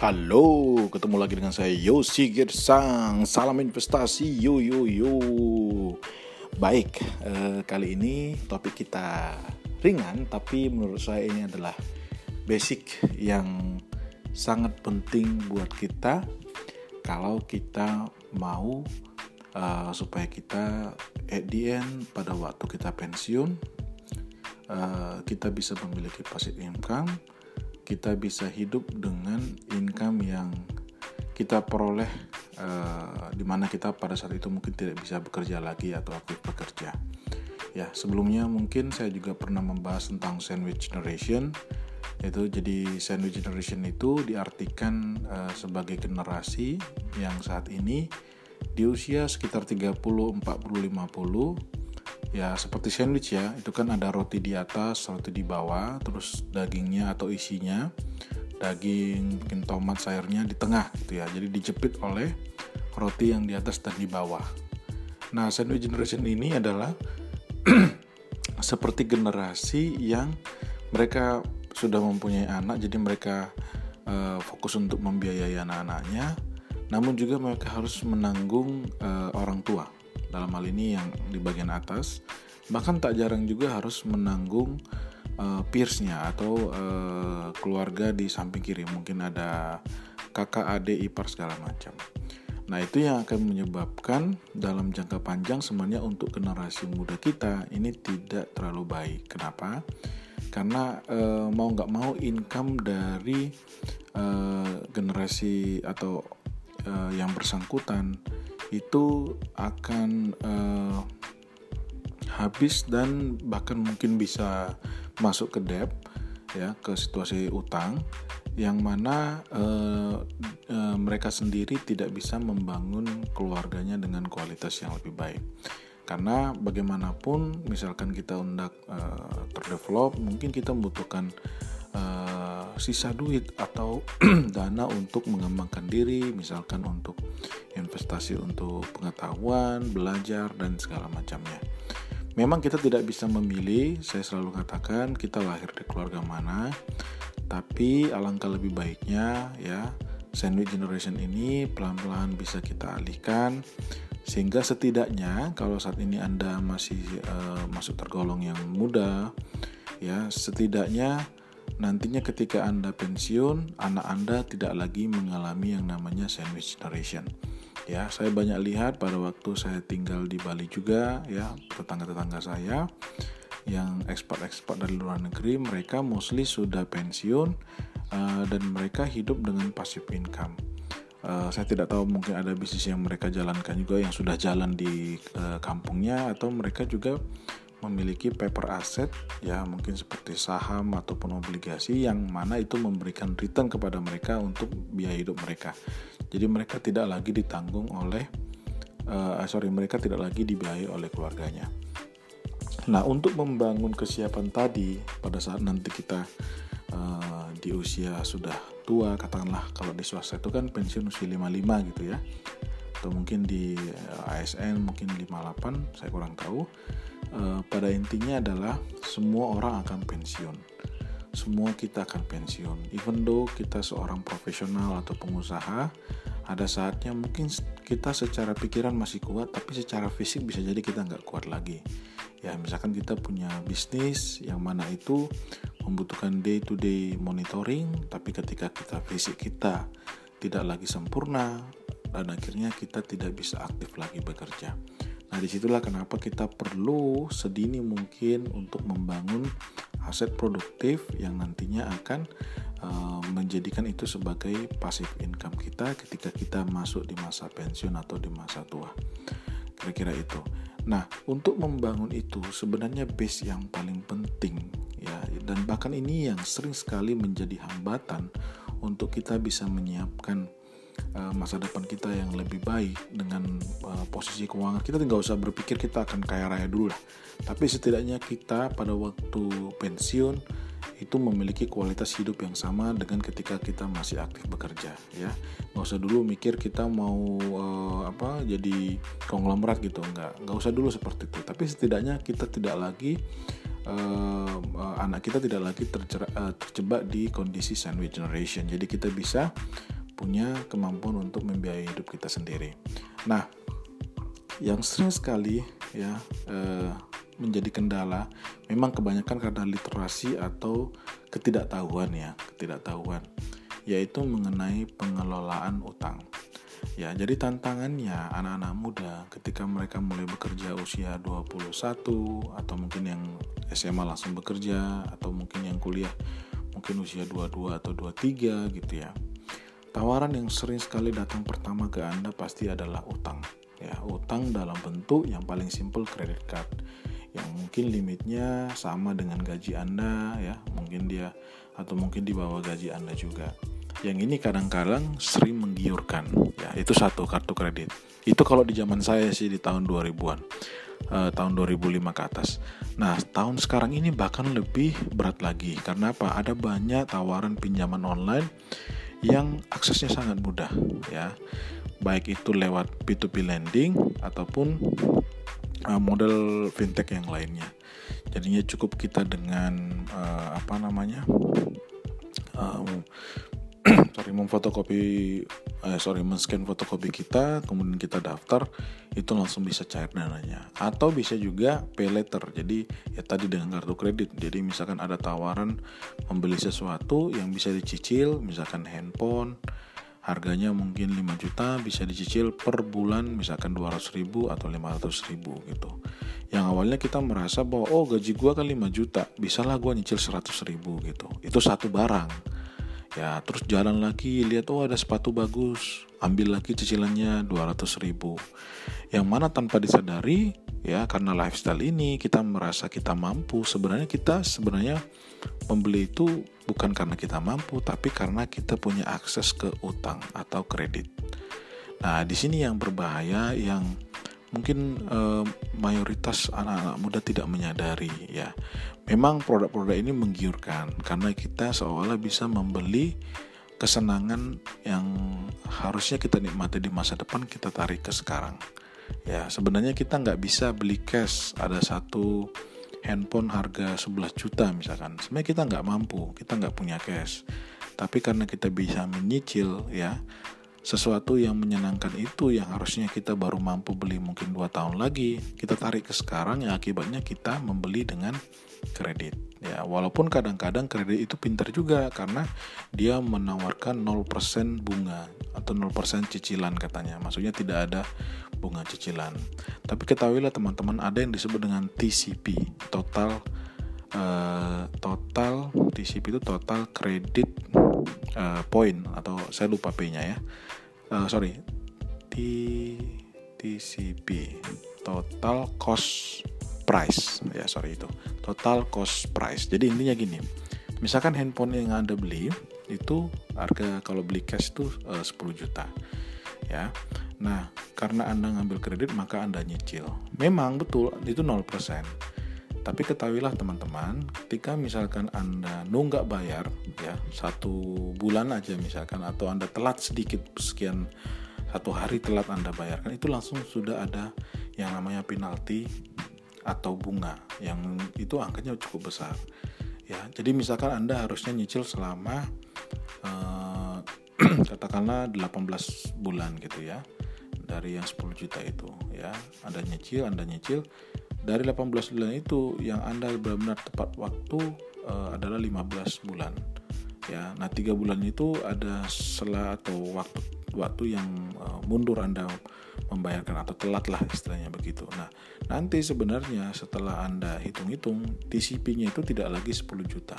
Halo, ketemu lagi dengan saya Yosi Gersang. Salam investasi, yo yo yo. Baik, eh, kali ini topik kita ringan, tapi menurut saya ini adalah basic yang sangat penting buat kita kalau kita mau uh, supaya kita at the end pada waktu kita pensiun uh, kita bisa memiliki passive income kita bisa hidup dengan income yang kita peroleh uh, di mana kita pada saat itu mungkin tidak bisa bekerja lagi atau aktif bekerja. Ya, sebelumnya mungkin saya juga pernah membahas tentang sandwich generation. Itu jadi sandwich generation itu diartikan uh, sebagai generasi yang saat ini di usia sekitar 30, 40, 50 ya seperti sandwich ya. Itu kan ada roti di atas roti di bawah terus dagingnya atau isinya daging bikin tomat sayurnya di tengah gitu ya. Jadi dijepit oleh roti yang di atas dan di bawah. Nah sandwich generation ini adalah seperti generasi yang mereka sudah mempunyai anak jadi mereka uh, fokus untuk membiayai anak-anaknya. Namun juga mereka harus menanggung uh, orang tua dalam hal ini yang di bagian atas bahkan tak jarang juga harus menanggung uh, peersnya atau uh, keluarga di samping kiri. Mungkin ada kakak adik ipar segala macam. Nah itu yang akan menyebabkan dalam jangka panjang sebenarnya untuk generasi muda kita ini tidak terlalu baik. Kenapa? Karena uh, mau nggak mau income dari uh, generasi atau uh, yang bersangkutan itu akan uh, habis dan bahkan mungkin bisa masuk ke debt ya ke situasi utang yang mana uh, uh, mereka sendiri tidak bisa membangun keluarganya dengan kualitas yang lebih baik. Karena bagaimanapun misalkan kita undak uh, terdevelop mungkin kita membutuhkan uh, sisa duit atau dana untuk mengembangkan diri misalkan untuk investasi untuk pengetahuan, belajar, dan segala macamnya. Memang kita tidak bisa memilih, saya selalu katakan kita lahir di keluarga mana, tapi alangkah lebih baiknya ya sandwich generation ini pelan-pelan bisa kita alihkan sehingga setidaknya kalau saat ini Anda masih uh, masuk tergolong yang muda ya setidaknya nantinya ketika Anda pensiun anak Anda tidak lagi mengalami yang namanya sandwich generation ya saya banyak lihat pada waktu saya tinggal di Bali juga ya tetangga-tetangga saya yang ekspor-ekspor dari luar negeri mereka mostly sudah pensiun uh, dan mereka hidup dengan passive income. Uh, saya tidak tahu mungkin ada bisnis yang mereka jalankan juga yang sudah jalan di uh, kampungnya atau mereka juga memiliki paper asset ya mungkin seperti saham ataupun obligasi yang mana itu memberikan return kepada mereka untuk biaya hidup mereka. Jadi mereka tidak lagi ditanggung oleh uh, sorry mereka tidak lagi dibiayai oleh keluarganya. Nah untuk membangun kesiapan tadi pada saat nanti kita uh, di usia sudah tua katakanlah kalau di swasta itu kan pensiun usia 55 gitu ya atau mungkin di eh, ASN mungkin 58 saya kurang tahu uh, pada intinya adalah semua orang akan pensiun. Semua kita akan pensiun. Even though kita seorang profesional atau pengusaha ada saatnya mungkin kita secara pikiran masih kuat tapi secara fisik bisa jadi kita nggak kuat lagi. Ya misalkan kita punya bisnis yang mana itu membutuhkan day to day monitoring tapi ketika kita fisik kita tidak lagi sempurna dan akhirnya kita tidak bisa aktif lagi bekerja. Nah, di situlah kenapa kita perlu sedini mungkin untuk membangun aset produktif yang nantinya akan uh, menjadikan itu sebagai passive income kita ketika kita masuk di masa pensiun atau di masa tua. Kira-kira itu. Nah, untuk membangun itu sebenarnya base yang paling penting ya dan bahkan ini yang sering sekali menjadi hambatan untuk kita bisa menyiapkan Eh, masa depan kita yang lebih baik dengan uh, posisi keuangan kita tidak usah berpikir kita akan kaya raya dulu lah. Tapi setidaknya kita pada waktu pensiun itu memiliki kualitas hidup yang sama dengan ketika kita masih aktif bekerja ya. Nggak usah dulu mikir kita mau uh, apa jadi konglomerat gitu nggak. Nggak usah dulu seperti itu. Tapi setidaknya kita tidak lagi uh, anak kita tidak lagi uh, terjebak di kondisi sandwich generation. Jadi kita bisa punya kemampuan untuk membiayai hidup kita sendiri. Nah, yang sering sekali ya uh, menjadi kendala memang kebanyakan karena literasi atau ketidaktahuan ya, ketidaktahuan yaitu mengenai pengelolaan utang. Ya, jadi tantangannya anak-anak muda ketika mereka mulai bekerja usia 21 atau mungkin yang SMA langsung bekerja atau mungkin yang kuliah mungkin usia 22 atau 23 gitu ya. Tawaran yang sering sekali datang pertama ke Anda pasti adalah utang. Ya, utang dalam bentuk yang paling simple credit card. Yang mungkin limitnya sama dengan gaji Anda ya, mungkin dia atau mungkin di bawah gaji Anda juga. Yang ini kadang-kadang sering menggiurkan. Ya itu satu kartu kredit. Itu kalau di zaman saya sih di tahun 2000-an uh, eh, tahun 2005 ke atas. Nah tahun sekarang ini bahkan lebih berat lagi. Karena apa? Ada banyak tawaran pinjaman online yang aksesnya sangat mudah ya. Baik itu lewat P2P lending ataupun uh, model fintech yang lainnya. Jadinya cukup kita dengan uh, apa namanya uh, sorry memfotokopi eh, sorry men-scan fotokopi kita kemudian kita daftar itu langsung bisa cair dananya. Atau bisa juga pay letter jadi ya tadi dengan kartu kredit. Jadi misalkan ada tawaran membeli sesuatu yang bisa dicicil misalkan handphone harganya mungkin 5 juta bisa dicicil per bulan misalkan 200 ribu atau 500 ribu gitu. Yang awalnya kita merasa bahwa oh gaji gua kan 5 juta bisalah gua nyicil 100 ribu gitu. Itu satu barang ya terus jalan lagi lihat oh ada sepatu bagus. Ambil lagi cicilannya 200 ribu. Yang mana tanpa disadari ya karena lifestyle ini kita merasa kita mampu. Sebenarnya kita sebenarnya membeli itu bukan karena kita mampu tapi karena kita punya akses ke utang atau kredit. Nah di sini yang berbahaya yang mungkin eh, mayoritas anak-anak muda tidak menyadari ya. Memang produk-produk ini menggiurkan karena kita seolah bisa membeli kesenangan yang harusnya kita nikmati di masa depan kita tarik ke sekarang. Ya, sebenarnya kita nggak bisa beli cash ada satu handphone harga 11 juta misalkan. Sebenarnya kita nggak mampu, kita nggak punya cash. Tapi karena kita bisa menyicil ya, sesuatu yang menyenangkan itu yang harusnya kita baru mampu beli mungkin dua tahun lagi kita tarik ke sekarang yang akibatnya kita membeli dengan kredit. Ya walaupun kadang-kadang kredit itu pintar juga karena dia menawarkan 0% bunga atau 0% cicilan katanya. Maksudnya tidak ada bunga cicilan. Tapi ketahuilah teman-teman ada yang disebut dengan TCP total uh, total TCP itu total kredit uh, point atau saya lupa P-nya ya. Uh, sorry. T TCP total cost price. Ya sorry itu. Total cost price. Jadi intinya gini. Misalkan handphone yang anda beli itu harga kalau beli cash itu eh, uh, 10 juta. Ya. Nah karena anda ngambil kredit maka anda nyicil. Memang betul itu 0% tapi ketahuilah teman-teman, ketika misalkan Anda nunggak bayar ya satu bulan aja misalkan atau Anda telat sedikit sekian satu hari telat Anda bayarkan itu langsung sudah ada yang namanya penalti atau bunga yang itu angkanya cukup besar. Ya, jadi misalkan Anda harusnya nyicil selama eh, katakanlah 18 bulan gitu ya dari yang 10 juta itu ya Anda nyicil Anda nyicil dari 18 bulan itu yang Anda benar-benar tepat waktu uh, adalah 15 bulan. Ya, nah tiga bulan itu ada sela atau waktu waktu yang uh, mundur Anda membayarkan atau telat lah istilahnya begitu. Nah, nanti sebenarnya setelah Anda hitung-hitung TCP-nya itu tidak lagi 10 juta.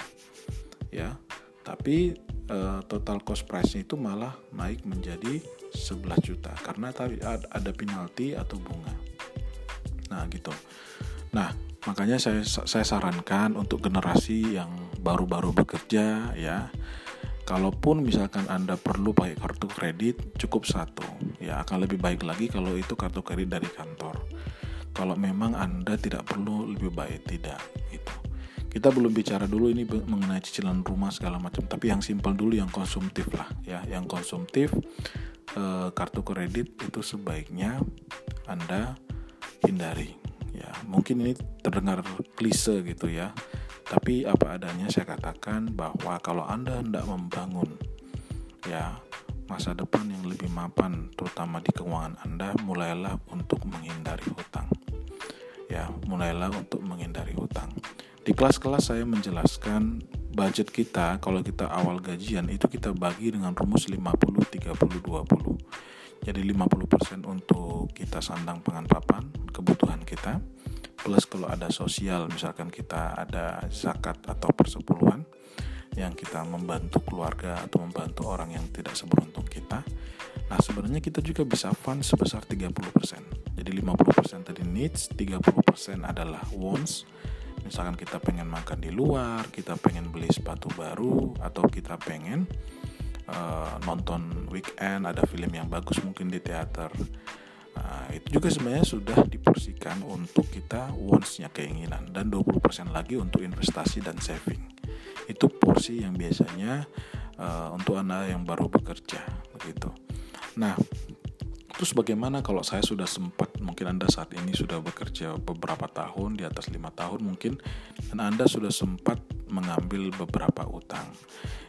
Ya. Tapi uh, total cost price-nya itu malah naik menjadi 11 juta karena tadi ada penalti atau bunga. Nah, gitu. Nah, makanya saya saya sarankan untuk generasi yang baru-baru bekerja ya. Kalaupun misalkan Anda perlu pakai kartu kredit, cukup satu. Ya, akan lebih baik lagi kalau itu kartu kredit dari kantor. Kalau memang Anda tidak perlu, lebih baik tidak itu. Kita belum bicara dulu ini mengenai cicilan rumah segala macam, tapi yang simpel dulu yang konsumtif lah ya. Yang konsumtif eh, kartu kredit itu sebaiknya Anda hindari ya mungkin ini terdengar klise gitu ya Tapi apa adanya saya katakan bahwa kalau Anda hendak membangun ya masa depan yang lebih mapan terutama di keuangan Anda, mulailah untuk menghindari hutang. Ya, mulailah untuk menghindari hutang. Di kelas-kelas saya menjelaskan budget kita kalau kita awal gajian itu kita bagi dengan rumus 50 30 20. Jadi 50% untuk kita sandang pangan papan, kebutuhan kita. Plus kalau ada sosial misalkan kita ada zakat atau persepuluhan yang kita membantu keluarga atau membantu orang yang tidak seberuntung kita. Nah sebenarnya kita juga bisa fund sebesar 30% jadi 50% tadi needs 30% adalah wants. Misalkan kita pengen makan di luar kita pengen beli sepatu baru atau kita pengen uh, nonton weekend ada film yang bagus mungkin di teater Nah, itu juga sebenarnya sudah diporsikan untuk kita wants-nya keinginan dan 20% lagi untuk investasi dan saving. Itu porsi yang biasanya uh, untuk Anda yang baru bekerja begitu. Nah, terus bagaimana kalau saya sudah sempat mungkin Anda saat ini sudah bekerja beberapa tahun di atas lima tahun mungkin dan Anda sudah sempat mengambil beberapa utang.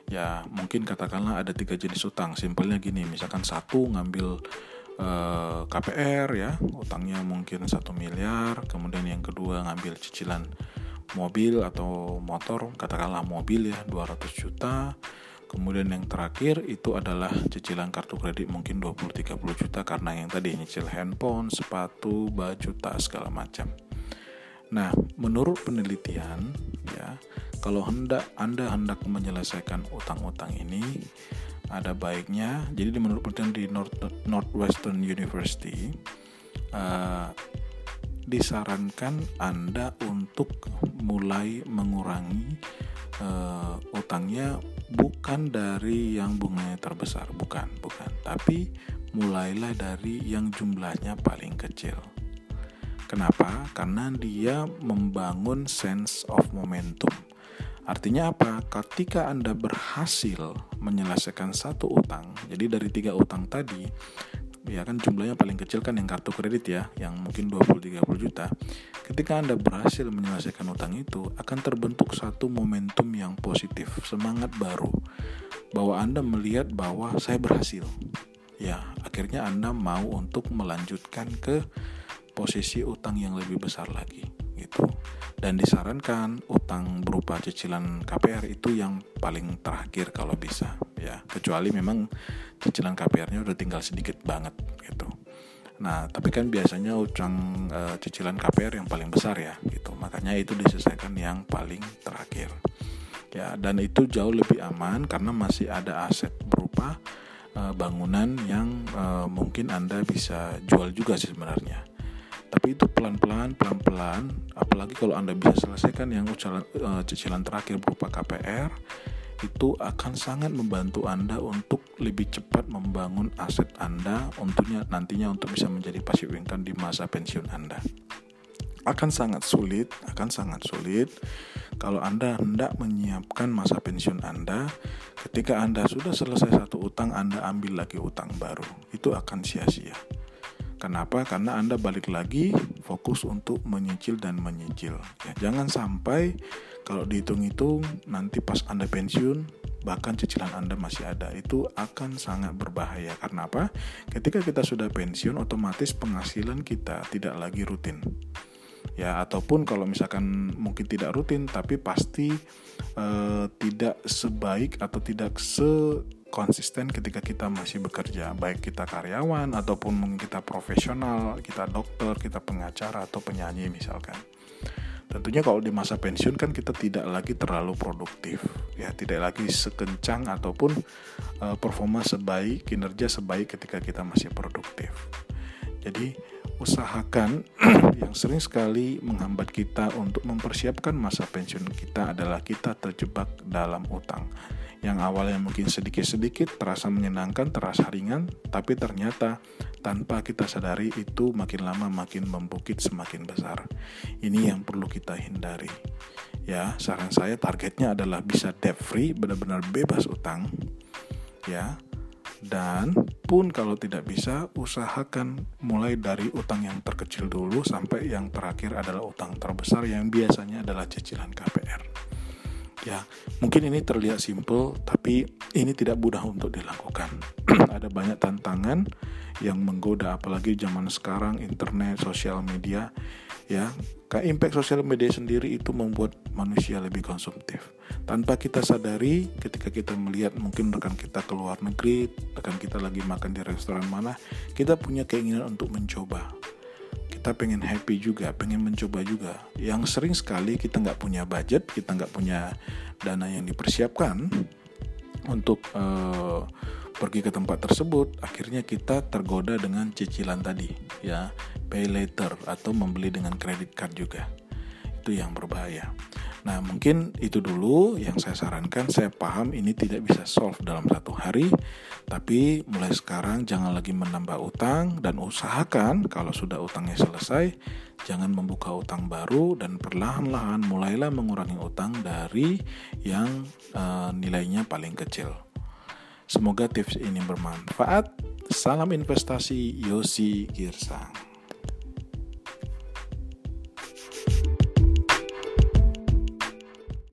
Ya mungkin katakanlah ada tiga jenis utang. Simpelnya gini misalkan satu ngambil Eh, KPR ya utangnya mungkin satu miliar kemudian yang kedua ngambil cicilan mobil atau motor katakanlah mobil ya 200 juta kemudian yang terakhir itu adalah cicilan kartu kredit mungkin 20-30 juta karena yang tadi nyicil handphone sepatu baju tas segala macam. Nah menurut penelitian ya kalau hendak anda hendak menyelesaikan utang-utang ini ada baiknya jadi menurut penelitian di North, Northwestern University uh, disarankan Anda untuk mulai mengurangi uh, utangnya bukan dari yang bunganya terbesar bukan bukan tapi mulailah dari yang jumlahnya paling kecil Kenapa? Karena dia membangun sense of momentum Artinya apa? Ketika Anda berhasil menyelesaikan satu utang, jadi dari tiga utang tadi, ya kan jumlahnya paling kecil kan yang kartu kredit ya, yang mungkin 20-30 juta. Ketika Anda berhasil menyelesaikan utang itu, akan terbentuk satu momentum yang positif, semangat baru. Bahwa Anda melihat bahwa saya berhasil. Ya, akhirnya Anda mau untuk melanjutkan ke posisi utang yang lebih besar lagi gitu dan disarankan utang berupa cicilan KPR itu yang paling terakhir kalau bisa ya kecuali memang cicilan KPR-nya udah tinggal sedikit banget gitu. Nah tapi kan biasanya utang e, cicilan KPR yang paling besar ya gitu. Makanya itu diselesaikan yang paling terakhir. Ya dan itu jauh lebih aman karena masih ada aset berupa e, bangunan yang e, mungkin anda bisa jual juga sih sebenarnya. Tapi itu pelan-pelan pelan-pelan apalagi kalau anda bisa selesaikan yang ucalan, cicilan terakhir berupa KPR itu akan sangat membantu anda untuk lebih cepat membangun aset anda untuknya nantinya untuk bisa menjadi passive income di masa pensiun anda. Akan sangat sulit akan sangat sulit kalau anda hendak menyiapkan masa pensiun anda. Ketika anda sudah selesai satu utang anda ambil lagi utang baru. Itu akan sia-sia Kenapa? Karena Anda balik lagi fokus untuk menyicil dan menyicil. Ya, jangan sampai kalau dihitung-hitung nanti pas Anda pensiun bahkan cicilan Anda masih ada. Itu akan sangat berbahaya. Karena apa? Ketika kita sudah pensiun otomatis penghasilan kita tidak lagi rutin. Ya, ataupun kalau misalkan mungkin tidak rutin tapi pasti uh, tidak sebaik atau tidak se konsisten ketika kita masih bekerja, baik kita karyawan ataupun mungkin kita profesional, kita dokter, kita pengacara atau penyanyi misalkan. Tentunya kalau di masa pensiun kan kita tidak lagi terlalu produktif, ya tidak lagi sekencang ataupun uh, performa sebaik, kinerja sebaik ketika kita masih produktif. Jadi usahakan yang sering sekali menghambat kita untuk mempersiapkan masa pensiun kita adalah kita terjebak dalam utang yang awalnya mungkin sedikit-sedikit terasa menyenangkan, terasa ringan, tapi ternyata tanpa kita sadari itu makin lama makin membukit semakin besar. Ini yang perlu kita hindari. Ya, saran saya targetnya adalah bisa debt free, benar-benar bebas utang. Ya. Dan pun kalau tidak bisa, usahakan mulai dari utang yang terkecil dulu sampai yang terakhir adalah utang terbesar yang biasanya adalah cicilan KPR. Ya, mungkin ini terlihat simple, tapi ini tidak mudah untuk dilakukan. Ada banyak tantangan yang menggoda, apalagi zaman sekarang internet, sosial media. Ya, impact sosial media sendiri itu membuat manusia lebih konsumtif. Tanpa kita sadari, ketika kita melihat mungkin rekan kita ke luar negeri, rekan kita lagi makan di restoran mana, kita punya keinginan untuk mencoba kita pengen happy juga, pengen mencoba juga. Yang sering sekali kita nggak punya budget, kita nggak punya dana yang dipersiapkan untuk uh, pergi ke tempat tersebut, akhirnya kita tergoda dengan cicilan tadi, ya, pay later atau membeli dengan kredit card juga. Itu yang berbahaya. Nah, mungkin itu dulu yang saya sarankan. Saya paham ini tidak bisa solve dalam satu hari, tapi mulai sekarang jangan lagi menambah utang dan usahakan kalau sudah utangnya selesai, jangan membuka utang baru dan perlahan-lahan mulailah mengurangi utang dari yang uh, nilainya paling kecil. Semoga tips ini bermanfaat. Salam investasi Yosi Girsang.